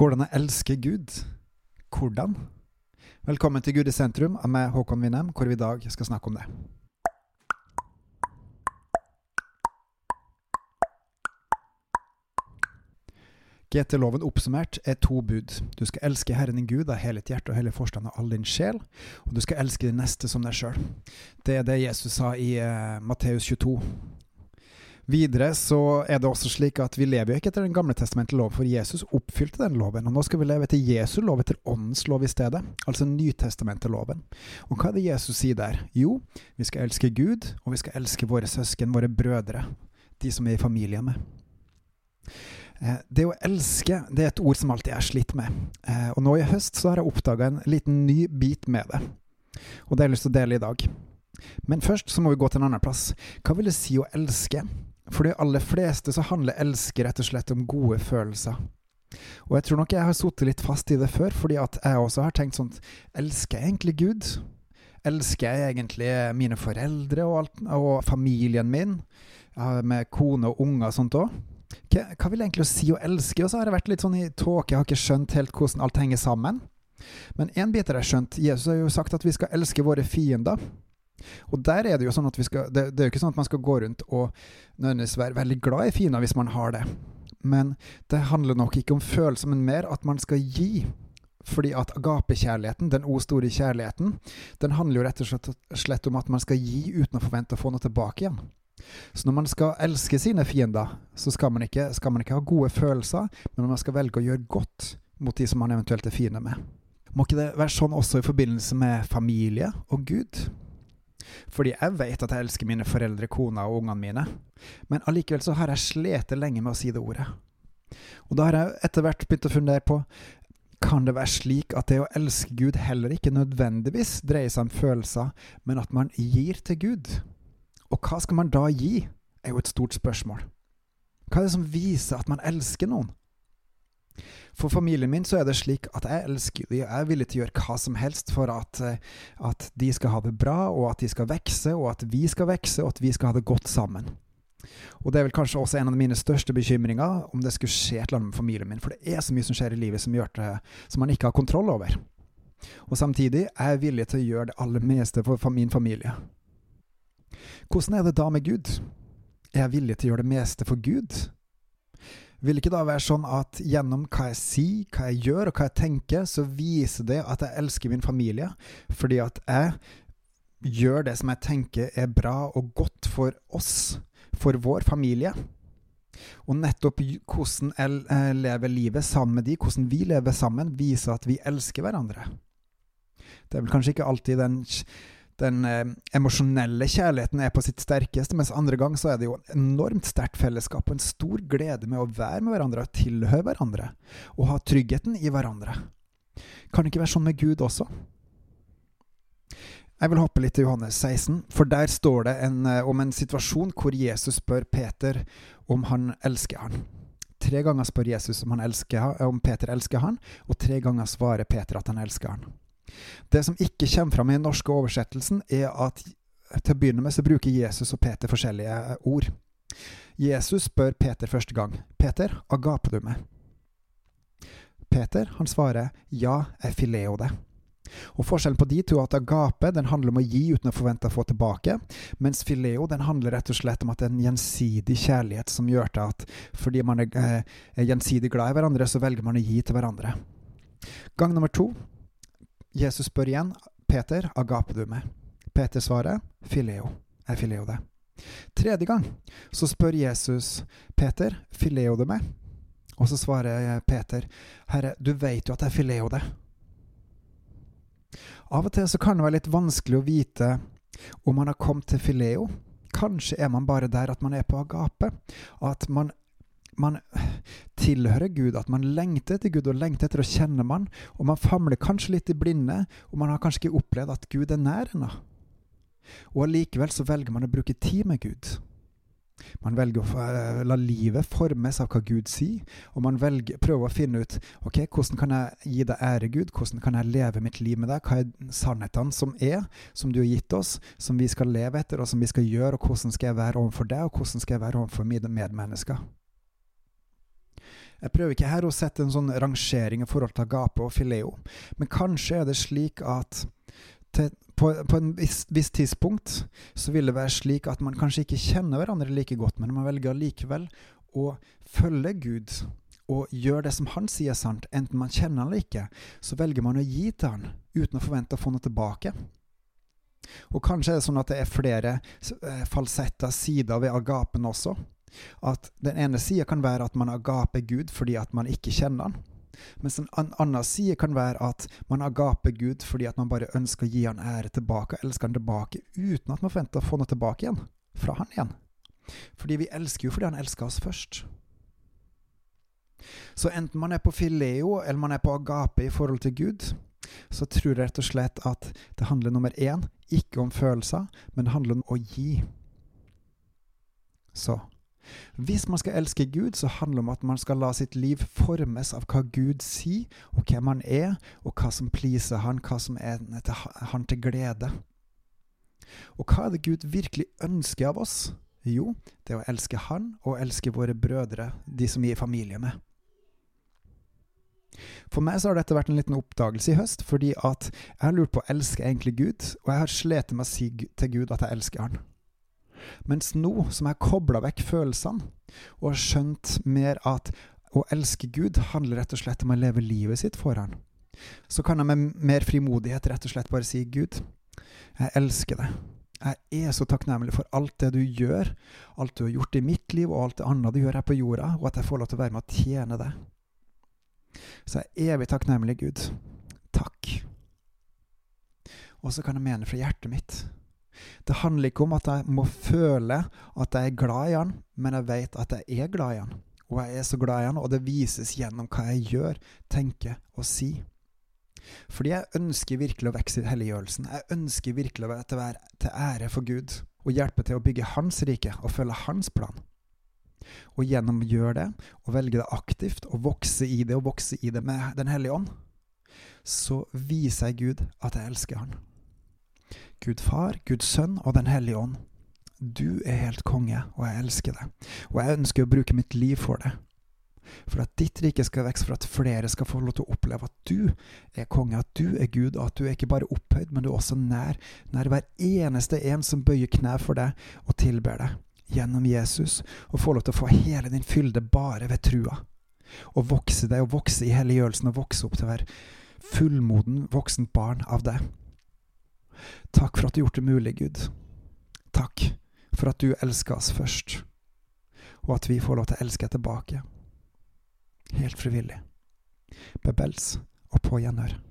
Går jeg elsker Gud? Hvordan? Velkommen til Gud i sentrum av meg, Håkon Winnem, hvor vi i dag skal snakke om det. GT-loven oppsummert er to bud. Du skal elske Herren din Gud av hele ditt hjerte og hele forstand og all din sjel, og du skal elske din neste som deg sjøl. Det er det Jesus sa i uh, Matteus 22. Videre så er det også slik at vi lever jo ikke etter Den gamle testamentet lov, for Jesus oppfylte den loven. Og nå skal vi leve etter Jesu lov, etter Åndens lov i stedet, altså Nytestamentet-loven. Og hva er det Jesus sier der? Jo, vi skal elske Gud, og vi skal elske våre søsken, våre brødre, de som er i familie med. Eh, det å elske det er et ord som alltid er slitt med. Eh, og nå i høst så har jeg oppdaga en liten ny bit med det. Og det har jeg lyst til å dele i dag. Men først så må vi gå til en annen plass. Hva vil det si å elske? For de aller fleste så handler elske rett og slett om gode følelser. Og jeg tror nok jeg har sittet litt fast i det før, fordi at jeg også har tenkt sånn Elsker jeg egentlig Gud? Elsker jeg egentlig mine foreldre og, alt, og familien min? Med kone og unger og sånt òg? Hva, vil egentlig si å elske? Og så har jeg vært litt sånn i tåke, jeg har ikke skjønt helt hvordan alt henger sammen. Men én bit har jeg skjønt. Jesus har jo sagt at vi skal elske våre fiender. Og der er det jo sånn at vi skal det, det er jo ikke sånn at man skal gå rundt og nødvendigvis være veldig glad i fiender hvis man har det. Men det handler nok ikke om følelser, men mer at man skal gi. Fordi at agapekjærligheten, den o store kjærligheten, den handler jo rett og slett om at man skal gi uten å forvente å få noe tilbake igjen. Så når man skal elske sine fiender, så skal man, ikke, skal man ikke ha gode følelser, men man skal velge å gjøre godt mot de som man eventuelt er fiende med. Må ikke det være sånn også i forbindelse med familie og Gud? Fordi jeg vet at jeg elsker mine foreldre, kona og ungene mine, men allikevel så har jeg slitt lenge med å si det ordet. Og da har jeg etter hvert begynt å fundere på kan det være slik at det å elske Gud heller ikke nødvendigvis dreier seg om følelser, men at man gir til Gud? Og hva skal man da gi, er jo et stort spørsmål. Hva er det som viser at man elsker noen? For familien min så er det slik at jeg elsker dem, jeg er villig til å gjøre hva som helst for at, eh, at, de skal ha det bra, og at de skal vokse, og at vi skal vokse, og at vi skal ha det godt sammen. Og det er vel kanskje også en av mine største bekymringer, om det skulle skje et eller annet med familien min. For det er så mye som skjer i livet som gjør det som man ikke har kontroll over. Og samtidig er jeg villig til å gjøre det aller meste for min familie. Hvordan er det da med Gud? Er jeg villig til å gjøre det meste for Gud? Vil det ikke da være sånn at gjennom hva jeg sier, hva jeg gjør og hva jeg tenker, så viser det at jeg elsker min familie, fordi at jeg gjør det som jeg tenker er bra og godt for oss, for vår familie? Og nettopp hvordan jeg eh, lever livet sammen med de, hvordan vi lever sammen, viser at vi elsker hverandre. Det er vel kanskje ikke alltid den den eh, emosjonelle kjærligheten er på sitt sterkeste, mens andre gang så er det jo enormt sterkt fellesskap og en stor glede med å være med hverandre og tilhøre hverandre, og ha tryggheten i hverandre. Kan det ikke være sånn med Gud også? Jeg vil hoppe litt til Johannes 16, for der står det en, eh, om en situasjon hvor Jesus spør Peter om han elsker han. Tre ganger spør Jesus om, elsker, om Peter elsker han, og tre ganger svarer Peter at han elsker han. Det som ikke kommer fram i den norske oversettelsen, er at til å begynne med så bruker Jesus og Peter forskjellige ord. Jesus spør Peter første gang. 'Peter, agaper du meg?' Peter han svarer 'ja, jeg fileo det'. Og Forskjellen på de to er at agape den handler om å gi uten å forvente å få tilbake, mens fileo den handler rett og slett om at det er en gjensidig kjærlighet som gjør til at fordi man er, eh, er gjensidig glad i hverandre, så velger man å gi til hverandre. Gang nummer to Jesus spør igjen, Peter, agape du meg? Peter svarer, fileo, jeg fileo det. Tredje gang så spør Jesus Peter, fileo du meg? Og så svarer Peter, Herre, du vet jo at jeg fileo det. Av og til så kan det være litt vanskelig å vite om man har kommet til fileo. Kanskje er man bare der at man er på agape. At man man tilhører Gud, at man lengter etter Gud og lengter etter å kjenne man, og man famler kanskje litt i blinde, og man har kanskje ikke opplevd at Gud er nær ennå. Og allikevel så velger man å bruke tid med Gud. Man velger å eh, la livet formes av hva Gud sier, og man velger, prøver å finne ut ok, hvordan kan jeg gi deg ære, Gud, hvordan kan jeg leve mitt liv med deg, hva er sannhetene som er, som du har gitt oss, som vi skal leve etter, og som vi skal gjøre, og hvordan skal jeg være overfor deg, og hvordan skal jeg være overfor mine medmennesker. Jeg prøver ikke her å sette en sånn rangering i forhold til agape og fileo, men kanskje er det slik at til, på, på en viss, viss, tidspunkt så vil det være slik at man kanskje ikke kjenner hverandre like godt, men man velger likevel å følge Gud og gjøre det som han sier er sant, enten man kjenner han eller ikke, så velger man å gi til han uten å forvente å få noe tilbake. Og kanskje er det sånn at det er flere falsetta sider ved agapen også. At den ene sida kan være at man agaper Gud fordi at man ikke kjenner han. Mens en annen side kan være at man agaper Gud fordi at man bare ønsker å gi han ære tilbake, og elsker han tilbake, uten at man forventer å få noe tilbake igjen. Fra han igjen. Fordi vi elsker jo fordi han elsker oss først. Så enten man er på fileo eller man er på agape i forhold til Gud, så tror jeg rett og slett at det handler nummer én ikke om følelser, men det handler om å gi. Så hvis man skal elske Gud, så handler det om at man skal la sitt liv formes av hva Gud sier, og hvem han er, og hva som pleaser han, hva som er til han til glede. Og hva er det Gud virkelig ønsker av oss? Jo, det er å elske Han og elske våre brødre, de som vi er i familie med. For meg så har dette vært en liten oppdagelse i høst, fordi at jeg har lurt på å elske egentlig Gud, og jeg har slitt med å si til Gud at jeg elsker Han. Mens nå som jeg har kobla vekk følelsene, og har skjønt mer at å elske Gud handler rett og slett om å leve livet sitt for Han, så kan jeg med mer frimodighet rett og slett bare si Gud, jeg elsker deg. Jeg er så takknemlig for alt det du gjør, alt du har gjort i mitt liv, og alt det andre du gjør her på jorda, og at jeg får lov til å være med å tjene deg. Så jeg er evig takknemlig, Gud. Takk. Og så kan jeg mene fra hjertet mitt. Det handler ikke om at jeg må føle at jeg er glad i han, men jeg vet at jeg er glad i han. Og jeg er så glad i han, og det vises gjennom hva jeg gjør, tenker og sier. Fordi jeg ønsker virkelig å vokse i helliggjørelsen. Jeg ønsker virkelig å være til ære for Gud og hjelpe til å bygge Hans rike og følge Hans plan. Og gjennom å gjøre det, og velge det aktivt, og vokse i det, og vokse i det med Den hellige ånd, så viser jeg Gud at jeg elsker Han. Gud Far, Guds Sønn og Den hellige ånd. Du er helt konge, og jeg elsker deg. Og jeg ønsker å bruke mitt liv for det. For at ditt rike skal vokse, for at flere skal få lov til å oppleve at du er konge, at du er Gud, og at du er ikke bare opphøyd, men du er også nær, nær hver eneste en som bøyer kne for deg og tilber deg gjennom Jesus, og få lov til å få hele din fylde bare ved trua. Og vokse deg og vokse i helliggjørelsen og vokse opp til å være fullmoden voksent barn av deg. Takk for at du har gjort det mulig, Gud. Takk for at du elska oss først, og at vi får lov til å elske tilbake. Helt frivillig. Bebels og på gjenhør.